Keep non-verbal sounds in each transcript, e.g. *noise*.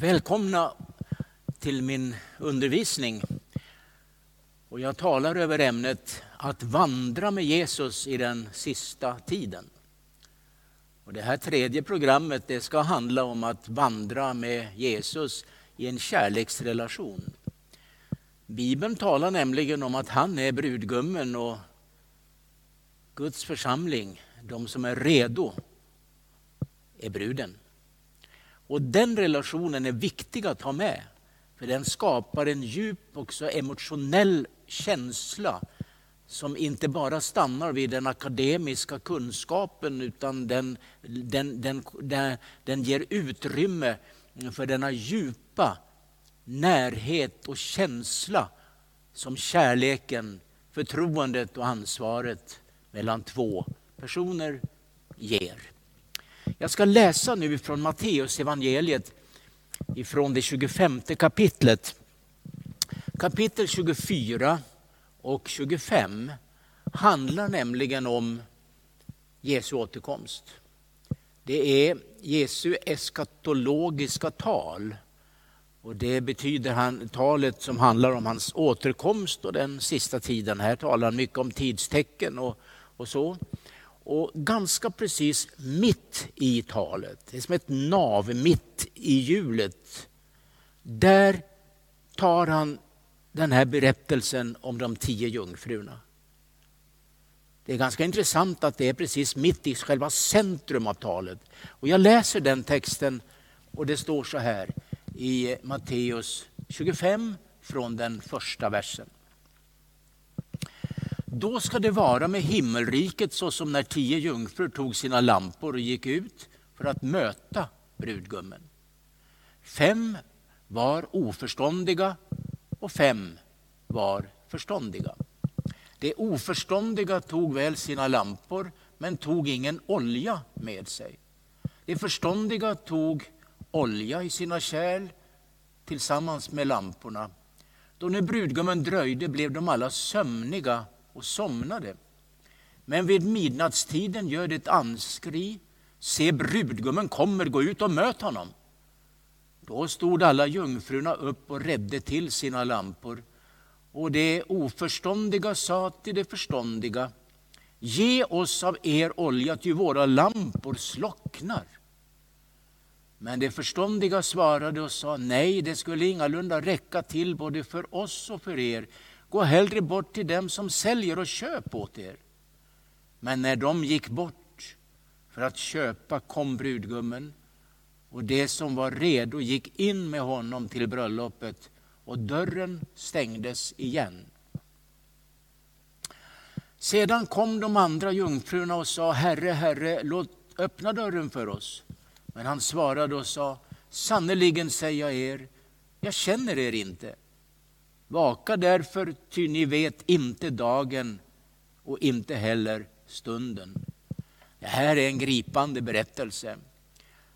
Välkomna till min undervisning. Och jag talar över ämnet att vandra med Jesus i den sista tiden. Och det här tredje programmet det ska handla om att vandra med Jesus i en kärleksrelation. Bibeln talar nämligen om att han är brudgummen och Guds församling, de som är redo, är bruden. Och den relationen är viktig att ha med. För den skapar en djup också emotionell känsla som inte bara stannar vid den akademiska kunskapen utan den, den, den, den, den ger utrymme för denna djupa närhet och känsla som kärleken, förtroendet och ansvaret mellan två personer ger. Jag ska läsa nu från Matteus evangeliet ifrån det 25 kapitlet. Kapitel 24 och 25 handlar nämligen om Jesu återkomst. Det är Jesu eskatologiska tal. Och det betyder han, talet som handlar om hans återkomst och den sista tiden. Här talar han mycket om tidstecken och, och så. Och ganska precis mitt i talet, det är som ett nav mitt i hjulet. Där tar han den här berättelsen om de tio jungfrurna. Det är ganska intressant att det är precis mitt i själva centrum av talet. Och jag läser den texten och det står så här i Matteus 25 från den första versen. Då ska det vara med himmelriket så som när tio jungfrur tog sina lampor och gick ut för att möta brudgummen. Fem var oförståndiga och fem var förståndiga. De oförståndiga tog väl sina lampor men tog ingen olja med sig. De förståndiga tog olja i sina kärl tillsammans med lamporna. Då nu brudgummen dröjde blev de alla sömniga och somnade. Men vid midnattstiden gör det ett anskri. Se, brudgummen kommer, gå ut och möt honom. Då stod alla jungfrurna upp och redde till sina lampor. Och det oförståndiga sa till det förståndiga, ge oss av er olja, ty våra lampor slocknar. Men det förståndiga svarade och sa, nej, det skulle ingalunda räcka till både för oss och för er. Gå hellre bort till dem som säljer och köp åt er. Men när de gick bort för att köpa kom brudgummen och det som var redo gick in med honom till bröllopet och dörren stängdes igen. Sedan kom de andra jungfrurna och sa, Herre, Herre, låt öppna dörren för oss. Men han svarade och sa, sannerligen säger jag er, jag känner er inte. Vaka därför, ty ni vet inte dagen och inte heller stunden. Det här är en gripande berättelse.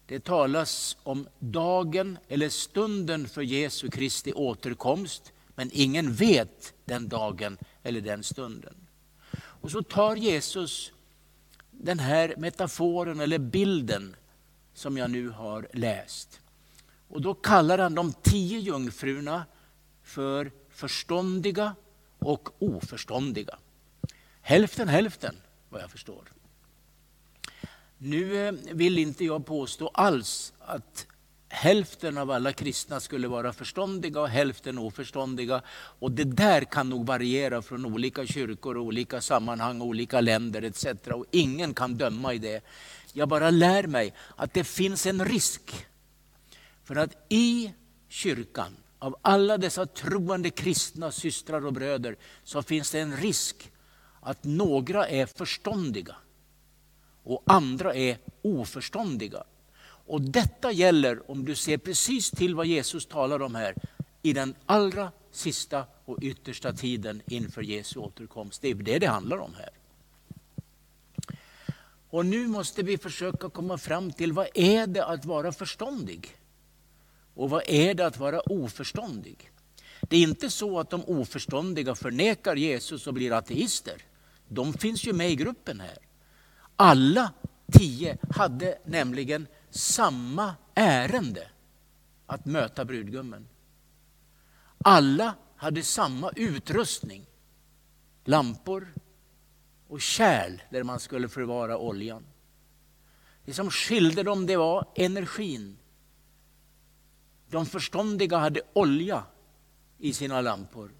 Det talas om dagen eller stunden för Jesu Kristi återkomst, men ingen vet den dagen eller den stunden. Och så tar Jesus den här metaforen eller bilden som jag nu har läst. Och då kallar han de tio jungfrurna för förståndiga och oförståndiga. Hälften hälften vad jag förstår. Nu eh, vill inte jag påstå alls att hälften av alla kristna skulle vara förståndiga och hälften oförståndiga. Och det där kan nog variera från olika kyrkor, olika sammanhang, olika länder etc. Och ingen kan döma i det. Jag bara lär mig att det finns en risk för att i kyrkan av alla dessa troende kristna systrar och bröder så finns det en risk att några är förståndiga och andra är oförståndiga. Och detta gäller, om du ser precis till vad Jesus talar om här, i den allra sista och yttersta tiden inför Jesu återkomst. Det är det det handlar om här. Och nu måste vi försöka komma fram till vad är det att vara förståndig? Och vad är det att vara oförståndig? Det är inte så att de oförståndiga förnekar Jesus och blir ateister. De finns ju med i gruppen här. Alla tio hade nämligen samma ärende. att möta brudgummen. Alla hade samma utrustning. Lampor och kärl där man skulle förvara oljan. Det som skilde dem det var energin. De förståndiga hade olja i sina lampor.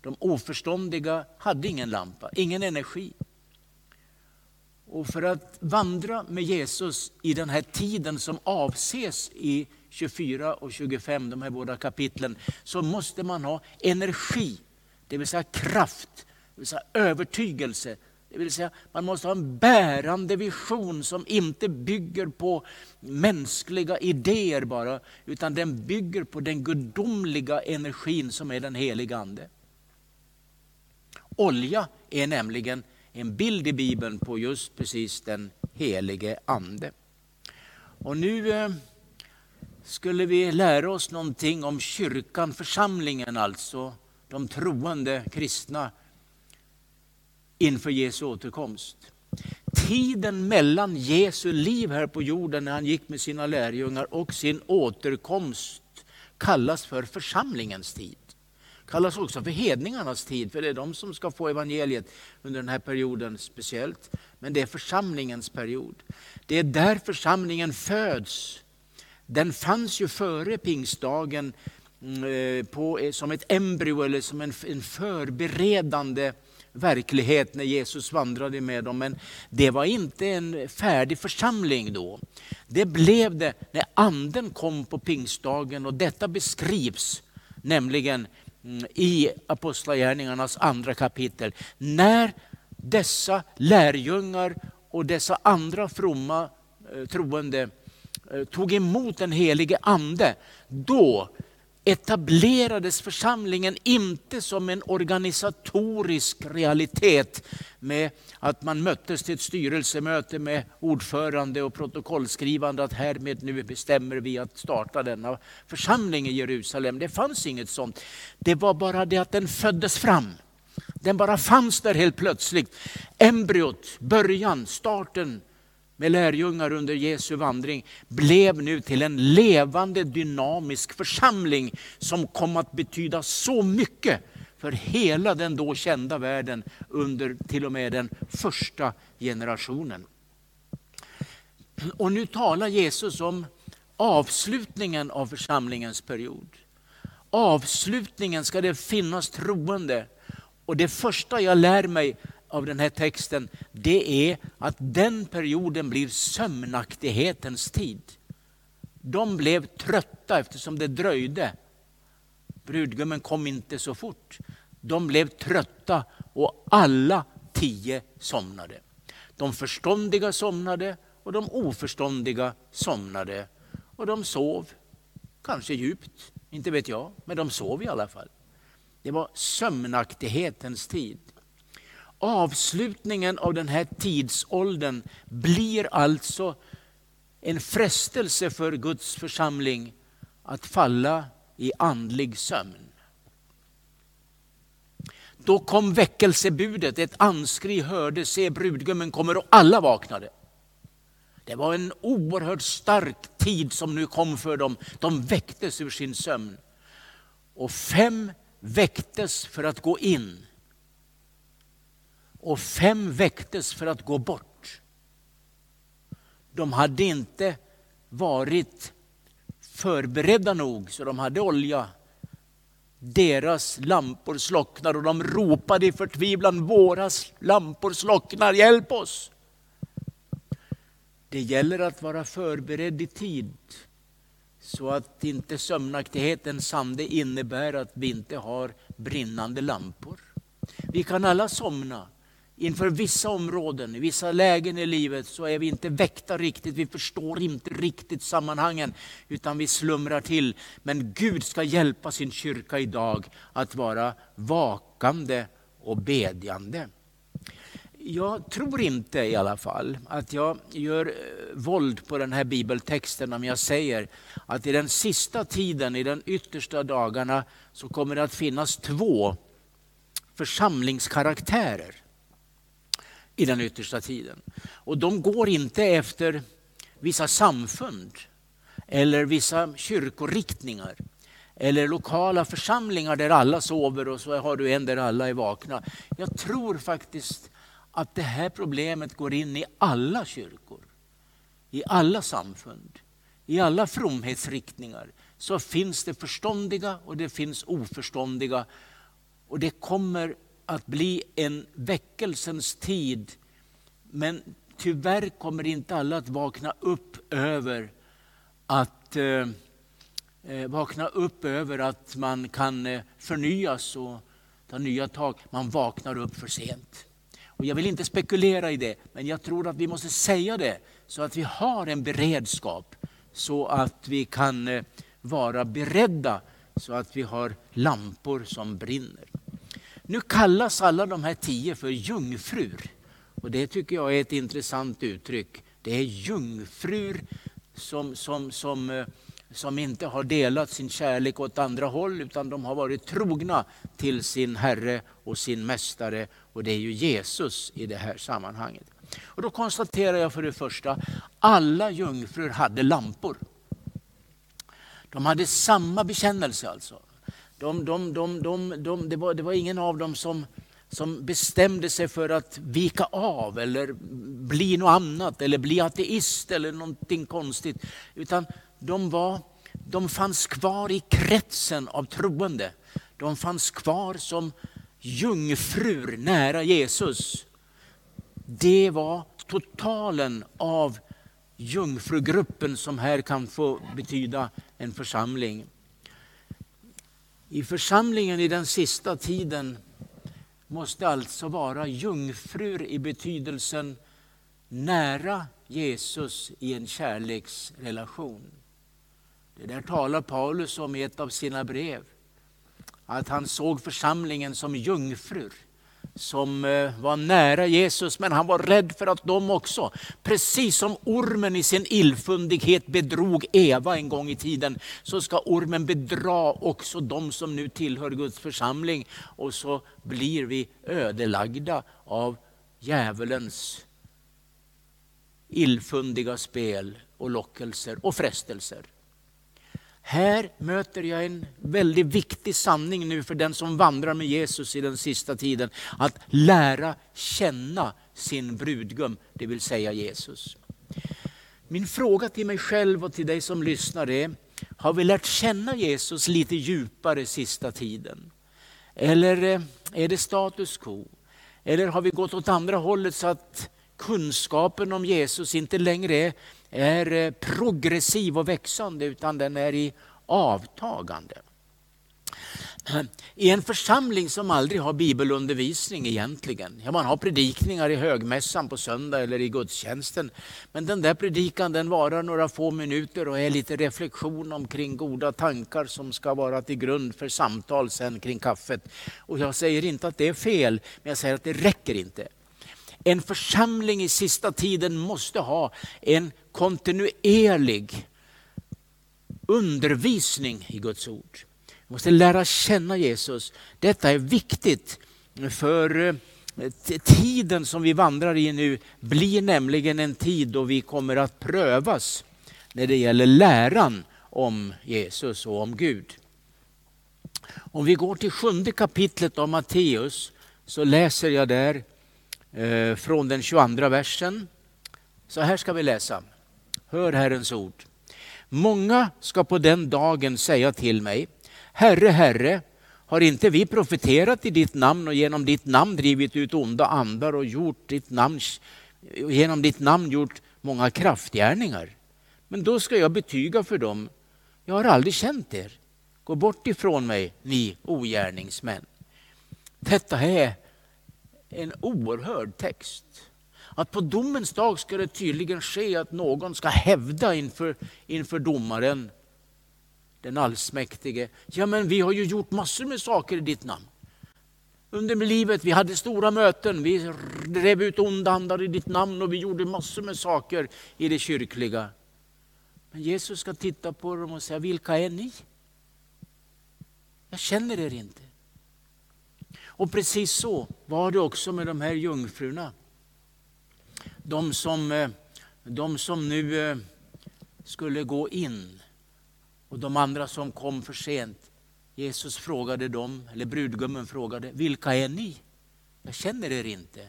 De oförståndiga hade ingen lampa, ingen energi. Och för att vandra med Jesus i den här tiden som avses i 24 och 25, de här båda kapitlen, så måste man ha energi, det vill säga kraft, det vill säga övertygelse. Det vill säga man måste ha en bärande vision som inte bygger på mänskliga idéer bara, utan den bygger på den gudomliga energin som är den heliga Ande. Olja är nämligen en bild i Bibeln på just precis den helige Ande. Och nu eh, skulle vi lära oss någonting om kyrkan, församlingen alltså, de troende kristna inför Jesu återkomst. Tiden mellan Jesu liv här på jorden när han gick med sina lärjungar och sin återkomst kallas för församlingens tid kallas också för hedningarnas tid, för det är de som ska få evangeliet under den här perioden speciellt. Men det är församlingens period. Det är där församlingen föds. Den fanns ju före pingstdagen mm, eh, på, eh, som ett embryo eller som en, en förberedande verklighet när Jesus vandrade med dem. Men det var inte en färdig församling då. Det blev det när anden kom på pingstdagen och detta beskrivs nämligen mm, i Apostlagärningarnas andra kapitel. När dessa lärjungar och dessa andra fromma eh, troende eh, tog emot den helige ande, då etablerades församlingen inte som en organisatorisk realitet med att man möttes till ett styrelsemöte med ordförande och protokollskrivande att härmed nu bestämmer vi att starta denna församling i Jerusalem. Det fanns inget sånt. Det var bara det att den föddes fram. Den bara fanns där helt plötsligt. Embryot, början, starten med lärjungar under Jesu vandring blev nu till en levande dynamisk församling som kom att betyda så mycket för hela den då kända världen under till och med den första generationen. Och nu talar Jesus om avslutningen av församlingens period. Avslutningen ska det finnas troende. Och det första jag lär mig av den här texten, det är att den perioden blir sömnaktighetens tid. De blev trötta eftersom det dröjde. Brudgummen kom inte så fort. De blev trötta och alla tio somnade. De förståndiga somnade och de oförståndiga somnade. Och de sov, kanske djupt, inte vet jag, men de sov i alla fall. Det var sömnaktighetens tid. Avslutningen av den här tidsåldern blir alltså en frestelse för Guds församling att falla i andlig sömn. Då kom väckelsebudet, ett anskri hördes, se brudgummen kommer och alla vaknade. Det var en oerhört stark tid som nu kom för dem. De väcktes ur sin sömn. Och fem väcktes för att gå in och fem väcktes för att gå bort. De hade inte varit förberedda nog så de hade olja. Deras lampor slocknar och de ropade i förtvivlan, våra lampor slocknar, hjälp oss! Det gäller att vara förberedd i tid så att inte sömnaktighetens sande innebär att vi inte har brinnande lampor. Vi kan alla somna, inför vissa områden, i vissa lägen i livet så är vi inte väckta riktigt, vi förstår inte riktigt sammanhangen utan vi slumrar till. Men Gud ska hjälpa sin kyrka idag att vara vakande och bedjande. Jag tror inte i alla fall att jag gör eh, våld på den här bibeltexten om jag säger att i den sista tiden, i de yttersta dagarna, så kommer det att finnas två församlingskaraktärer i den yttersta tiden. Och de går inte efter vissa samfund eller vissa kyrkoriktningar eller lokala församlingar där alla sover och så har du en där alla är vakna. Jag tror faktiskt att det här problemet går in i alla kyrkor, i alla samfund, i alla fromhetsriktningar. Så finns det förståndiga och det finns oförståndiga. Och det kommer att bli en väckelsens tid. Men tyvärr kommer inte alla att vakna upp över att eh, eh vakna upp över att man kan eh, förnyas och ta nya tag. Man vaknar upp för sent. Och jag vill inte spekulera i det, men jag tror att vi måste säga det så att vi har en beredskap så att vi kan eh, vara beredda så att vi har lampor som brinner. Nu kallas alla de här tio för jungfrur. Och det tycker jag är ett intressant uttryck. Det är jungfrur som, som, som, eh, som inte har delat sin kärlek åt andra håll utan de har varit trogna till sin Herre och sin Mästare och det är ju Jesus i det här sammanhanget. Och då konstaterar jag för det första, alla jungfrur hade lampor. De hade samma bekännelse alltså. De, de, de, de, det, var, det var ingen av dem som, som bestämde sig för att vika av eller bli något annat eller bli ateist eller någonting konstigt. Utan de, var, de fanns kvar i kretsen av troende. De fanns kvar som jungfrur nära Jesus. Det var totalen av jungfrugruppen som här kan få betyda en församling. I församlingen i den sista tiden måste alltså vara jungfrur i betydelsen nära Jesus i en kärleksrelation. Det där talar Paulus om i ett av sina brev. Att han såg församlingen som jungfrur som eh, var nära Jesus, men han var rädd för att de också, precis som ormen i sin illfundighet bedrog Eva en gång i tiden, så ska ormen bedra också de som nu tillhör Guds församling. Och så blir vi ödelagda av djävulens illfundiga spel och lockelser och frestelser. Här möter jag en väldigt viktig sanning nu för den som vandrar med Jesus i den sista tiden. Att lära känna sin brudgum, det vill säga Jesus. Min fråga till mig själv och till dig som lyssnar är, har vi lärt känna Jesus lite djupare sista tiden? Eller eh, är det status quo? Eller har vi gått åt andra hållet så att kunskapen om Jesus inte längre är är eh, progressiv och växande utan den är i avtagande. I en församling som aldrig har bibelundervisning egentligen. Ja, man har predikningar i högmässan på söndag eller i gudstjänsten. Men den där predikan den varar några få minuter och är lite reflektion omkring goda tankar som ska vara till grund för samtal sen kring kaffet. Och jag säger inte att det är fel, men jag säger att det räcker inte. En församling i sista tiden måste ha en kontinuerlig undervisning i Guds ord. Vi måste lära känna Jesus. Detta är viktigt för eh, tiden som vi vandrar i nu blir nämligen en tid då vi kommer att prövas när det gäller läran om Jesus och om Gud. Om vi går till sjunde kapitlet av Matteus så läser jag där Eh, från den 22 versen. Så här ska vi läsa. Hör Herrens ord. Många ska på den dagen säga till mig, Herre, Herre, har inte vi profeterat i ditt namn och genom ditt namn drivit ut onda andar och gjort ditt namn, genom ditt namn gjort många kraftgärningar? Men då ska jag betyga för dem, jag har aldrig känt er. Gå bort ifrån mig, ni ogärningsmän. Detta är en oerhörd text. Att på domens dag ska det tydligen ske att någon ska hävda inför, inför domaren, den allsmäktige, ja men vi har ju gjort massor med saker i ditt namn. Under livet, vi hade stora möten, vi drev ut onda andar i ditt namn och vi gjorde massor med saker i det kyrkliga. Men Jesus ska titta på dem och säga, vilka är ni? Jag känner er inte. Och precis så var det också med de här jungfrurna. De som, eh, de som nu eh, skulle gå in och de andra som kom för sent, Jesus frågade dem, eller brudgummen frågade, vilka är ni? Jag känner er inte.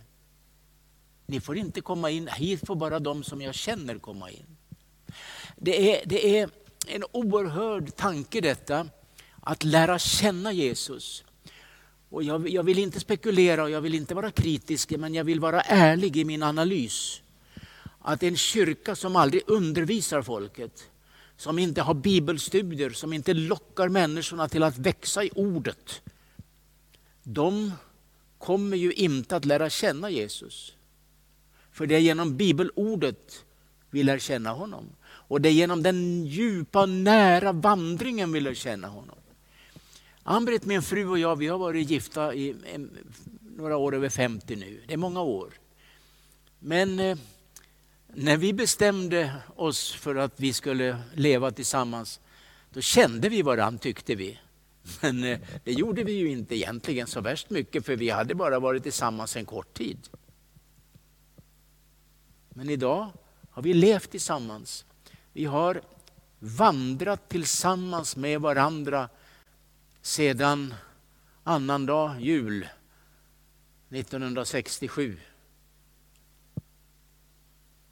Ni får inte komma in, hit får bara de som jag känner komma in. Det är, det är en oerhörd tanke detta, att lära känna Jesus. Och jag, jag, vill inte spekulera och jag vill inte vara kritisk, men jag vill vara ärlig i min analys. Att en kyrka som aldrig undervisar folket, som inte har bibelstudier, som inte lockar människorna till att växa i ordet. De kommer ju inte att lära känna Jesus. För det är genom bibelordet vi lär känna honom. Och det är genom den djupa, nära vandringen vi lär känna honom. Ann-Britt, min fru och jag, vi har varit gifta i några år över 50 nu. Det är många år. Men eh, när vi bestämde oss för att vi skulle leva tillsammans, då kände vi varandra tyckte vi. Men eh, det gjorde vi ju inte egentligen så värst mycket, för vi hade bara varit tillsammans en kort tid. Men idag har vi levt tillsammans. Vi har vandrat tillsammans med varandra sedan annandag jul 1967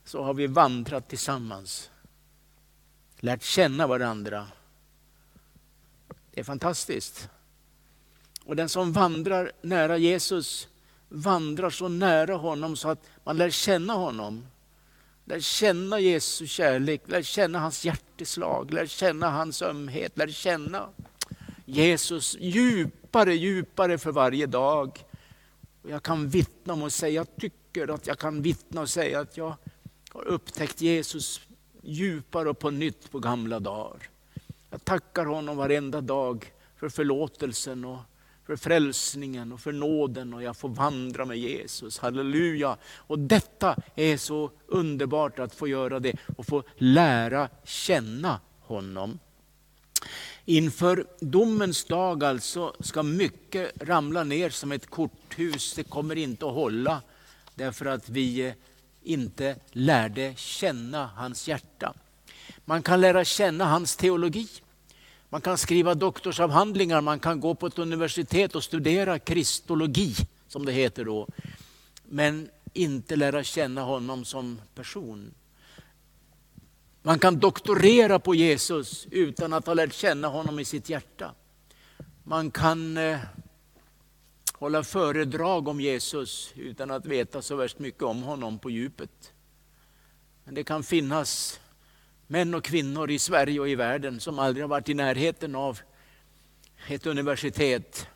så har vi vandrat tillsammans, lärt känna varandra. Det är fantastiskt. Och den som vandrar nära Jesus vandrar så nära honom så att man lär känna honom. Lär känna Jesu kärlek, lär känna hans hjärteslag, lär känna hans ömhet, lär känna Jesus djupare, djupare för varje dag. Och jag kan vittna om och säga, jag tycker att jag kan vittna och säga att jag har upptäckt Jesus djupare och på nytt på gamla dagar. Jag tackar honom varenda dag för förlåtelsen och för frälsningen och för nåden och jag får vandra med Jesus. Halleluja! Och detta är så underbart att få göra det och få lära känna honom. Inför domens dag alltså ska mycket ramla ner som ett korthus. Det kommer inte att hålla därför att vi eh, inte lärde känna hans hjärta. Man kan lära känna hans teologi. Man kan skriva doktorsavhandlingar, man kan gå på ett universitet och studera kristologi, som det heter då. Men inte lära känna honom som person. Man kan doktorera på Jesus utan att ha lärt känna honom i sitt hjärta. Man kan eh, hålla föredrag om Jesus utan att veta så värst mycket om honom på djupet. Men det kan finnas män och kvinnor i Sverige och i världen som aldrig har varit i närheten av ett universitet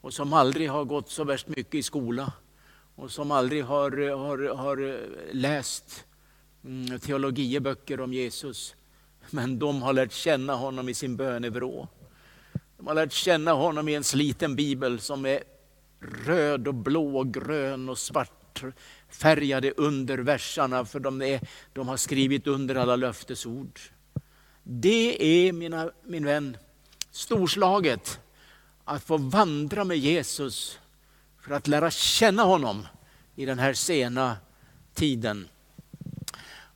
och som aldrig har gått så värst mycket i skola och som aldrig har, har, har eh, läst mm, teologieböcker om Jesus. Men de har lärt känna honom i sin bönevrå. De har lärt känna honom i en sliten bibel som är röd och blå och grön och svart färgade under versarna för de, är, de har skrivit under alla löftesord. Det är, mina, min vän, storslaget att få vandra med Jesus för att lära känna honom i den här sena tiden.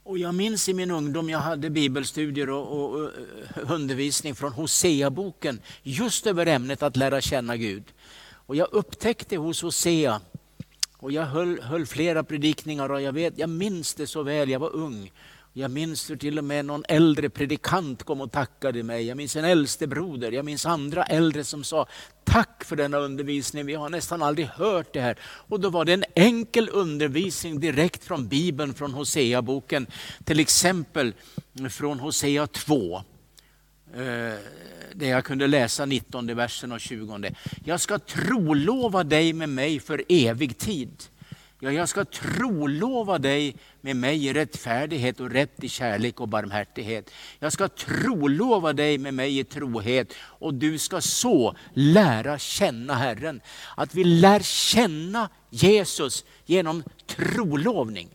Och jag minns i min ungdom, jag hade bibelstudier och, och, och eh, undervisning från Hosea-boken just över ämnet att lära känna Gud. Och jag upptäckte hos Hosea, och jag höll, höll, flera predikningar och jag, vet, jag minns det så väl, jag var ung. Jag minns hur till och med någon äldre predikant kom och tackade mig. Jag minns en äldste broder, jag minns andra äldre som sa tack för denna undervisning, vi har nästan aldrig hört det här. Och då var det en enkel undervisning direkt från Bibeln, från Hosea-boken. Till exempel från Hosea 2 eh, det jag kunde läsa 19 versen och 20. Jag ska trolova dig med mig för evig tid. Ja, jag ska trolova dig med mig i rättfärdighet och rätt i kärlek och barmhärtighet. Jag ska trolova dig med mig i trohet och du ska så lära känna Herren. Att vi lär känna Jesus genom trolovning.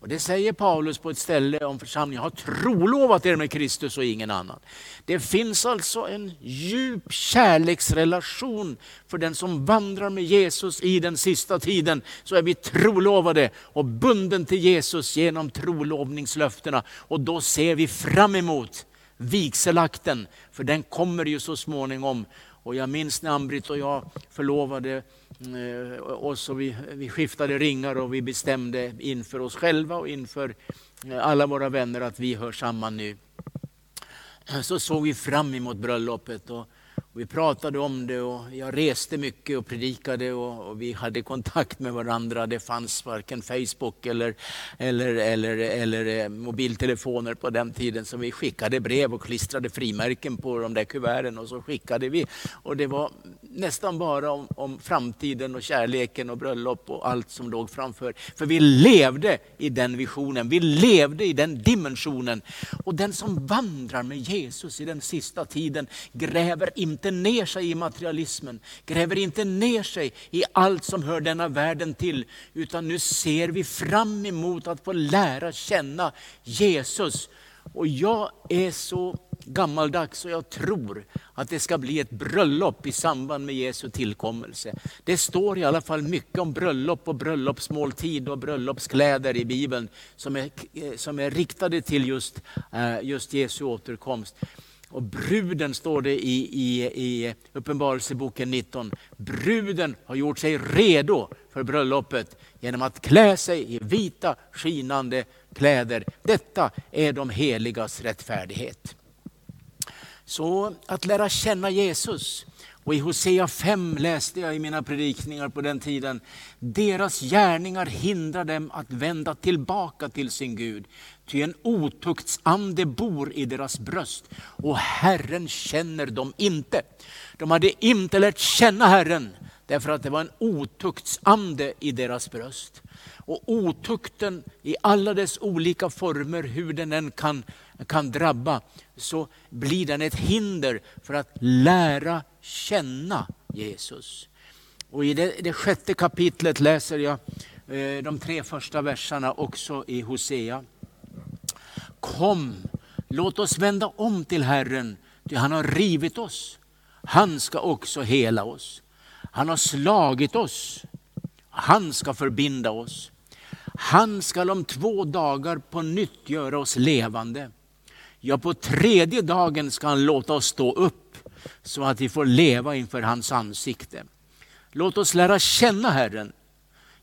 Och Det säger Paulus på ett ställe om församlingen jag har trolovat er med Kristus och ingen annan. Det finns alltså en djup kärleksrelation för den som vandrar med Jesus i den sista tiden. Så är vi trolovade och bunden till Jesus genom trolovningslöftena. Och då ser vi fram emot vigselakten, för den kommer ju så småningom. Och jag minns när Ambrit och jag förlovade oss och vi, vi skiftade ringar och vi bestämde inför oss själva och inför eh, alla våra vänner att vi hör samman nu. Så såg vi fram emot bröllopet. Och, vi pratade om det och jag reste mycket och predikade och, och, vi hade kontakt med varandra. Det fanns varken Facebook eller, eller, eller, eller eh, mobiltelefoner på den tiden. Så vi skickade brev och klistrade frimärken på de där kuverten och så skickade vi. Och det var nästan bara om, om framtiden och kärleken och bröllop och allt som låg framför. För vi levde i den visionen, vi levde i den dimensionen. Och den som vandrar med Jesus i den sista tiden gräver inte inte ner sig i materialismen, gräver inte ner sig i allt som hör denna världen till. Utan nu ser vi fram emot att få lära känna Jesus. Och jag är så gammaldags och jag tror att det ska bli ett bröllop i samband med Jesu tillkommelse. Det står i alla fall mycket om bröllop och bröllopsmåltid och bröllopskläder i Bibeln som är, eh, som är riktade till just, eh, just Jesu återkomst. Och bruden står det i, i, i Uppenbarelseboken 19. Bruden har gjort sig redo för bröllopet genom att klä sig i vita skinande kläder. Detta är de heligas rättfärdighet. Så att lära känna Jesus. Och i Hosea 5 läste jag i mina predikningar på den tiden. Deras gärningar hindrar dem att vända tillbaka till sin Gud. Ty en otuktsande bor i deras bröst och Herren känner dem inte. De hade inte lärt känna Herren därför att det var en otuktsande i deras bröst. Och otukten i alla dess olika former, hur den än kan, kan drabba, så blir den ett hinder för att lära känna Jesus. Och I det, det sjätte kapitlet läser jag eh, de tre första verserna också i Hosea. Kom, låt oss vända om till Herren, ty han har rivit oss. Han ska också hela oss. Han har slagit oss. Han ska förbinda oss. Han skall om två dagar på nytt göra oss levande. Ja, på tredje dagen ska han låta oss stå upp så att vi får leva inför hans ansikte. Låt oss lära känna Herren.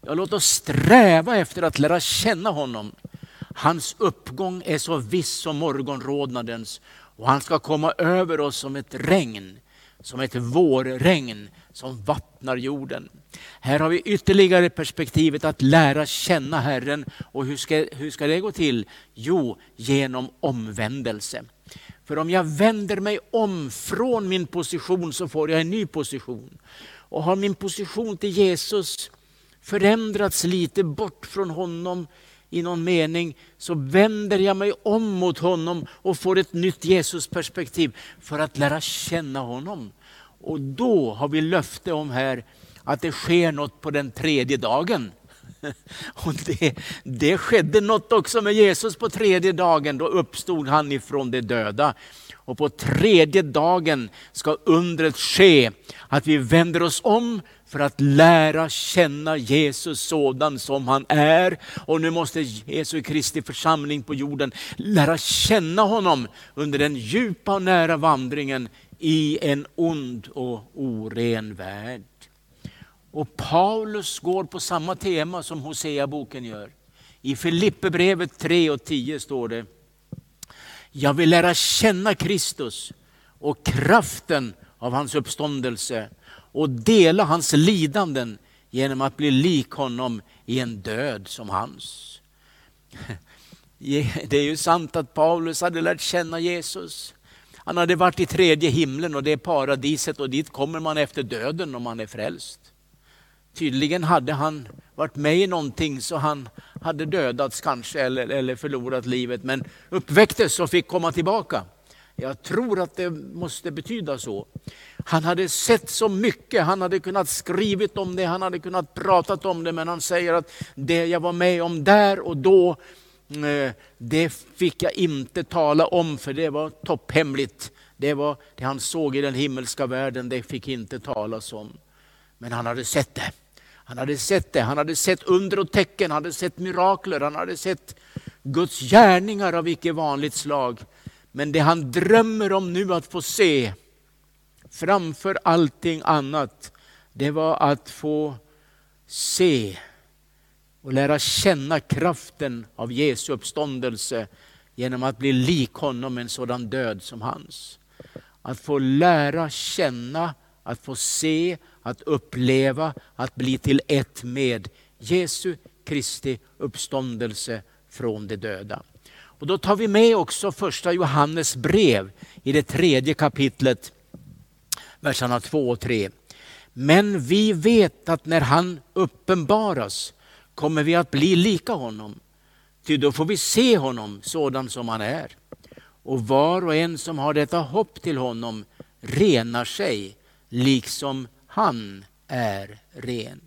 Ja, låt oss sträva efter att lära känna honom. Hans uppgång är så viss som morgonrodnadens och han ska komma över oss som ett regn, som ett vårregn som vattnar jorden. Här har vi ytterligare perspektivet att lära känna Herren. Och hur ska, hur ska det gå till? Jo, genom omvändelse. För om jag vänder mig om från min position så får jag en ny position. Och har min position till Jesus förändrats lite bort från honom i någon mening så vänder jag mig om mot honom och får ett nytt Jesusperspektiv för att lära känna honom. Och då har vi löfte om här att det sker något på den tredje dagen. *laughs* Och det, det skedde något också med Jesus på tredje dagen. Då uppstod han ifrån de döda. Och på tredje dagen ska undret ske att vi vänder oss om för att lära känna Jesus sådan som han är. Och nu måste Jesu Kristi församling på jorden lära känna honom under den djupa och nära vandringen i en ond och oren värld. Och Paulus går på samma tema som Hosea-boken gör. I Filipperbrevet 3 och 10 står det, jag vill lära känna Kristus och kraften av hans uppståndelse och dela hans lidanden genom att bli lik honom i en död som hans. *laughs* Det är ju sant att Paulus hade lärt känna Jesus. Han hade varit i tredje himlen och det är paradiset och dit kommer man efter döden om man är frälst. Tydligen hade han varit med i någonting så han hade dödats kanske eller, eller förlorat livet men uppväcktes och fick komma tillbaka. Jag tror att det måste betyda så. Han hade sett så mycket, han hade kunnat skrivit om det, han hade kunnat pratat om det, men han säger att det jag var med om där och då, Eh, det fick jag inte tala om för det var topphemligt. Det var det han såg i den himmelska världen, det fick inte talas om. Men han hade sett det. Han hade sett det, han hade sett under och tecken, han hade sett mirakler, han hade sett Guds gärningar av icke vanligt slag. Men det han drömmer om nu att få se, framför allting annat, det var att få se och lära känna kraften av Jesu uppståndelse genom att bli lik honom med en sådan död som hans. Att få lära känna, att få se, att uppleva, att bli till ett med Jesu Kristi uppståndelse från de döda. Och då tar vi med också första Johannes brev i det tredje kapitlet, verserna 2 och 3. Men vi vet att när han uppenbaras kommer vi att bli lika honom. Ty då får vi se honom sådan som han är. Och var och en som har detta hopp till honom renar sig liksom han är ren.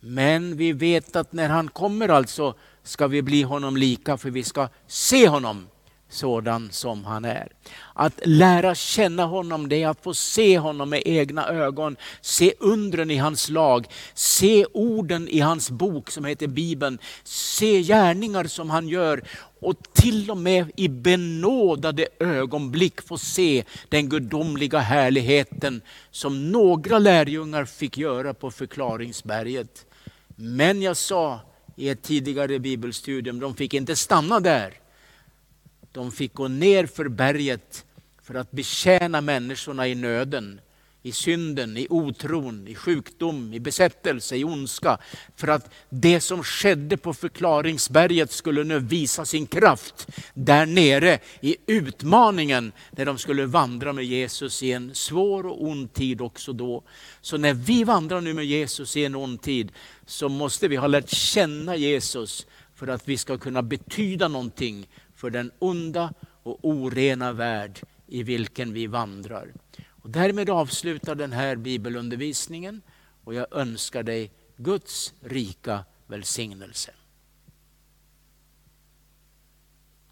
Men vi vet att när han kommer alltså ska vi bli honom lika för vi ska se honom sådan som han är. Att lära känna honom det är att få se honom med egna ögon, se undren i hans lag, se orden i hans bok som heter Bibeln, se gärningar som han gör och till och med i benådade ögonblick få se den gudomliga härligheten som några lärjungar fick göra på förklaringsberget. Men jag sa i ett tidigare bibelstudium, de fick inte stanna där. De fick gå ner för berget för att betjäna människorna i nöden, i synden, i otron, i sjukdom, i besättelse, i ondska. För att det som skedde på förklaringsberget skulle nu visa sin kraft där nere i utmaningen när de skulle vandra med Jesus i en svår och ond tid också då. Så när vi vandrar nu med Jesus i en ond tid så måste vi ha lärt känna Jesus för att vi ska kunna betyda någonting för den onda och orena värld i vilken vi vandrar. Och därmed avslutar den här bibelundervisningen och jag önskar dig Guds rika välsignelse.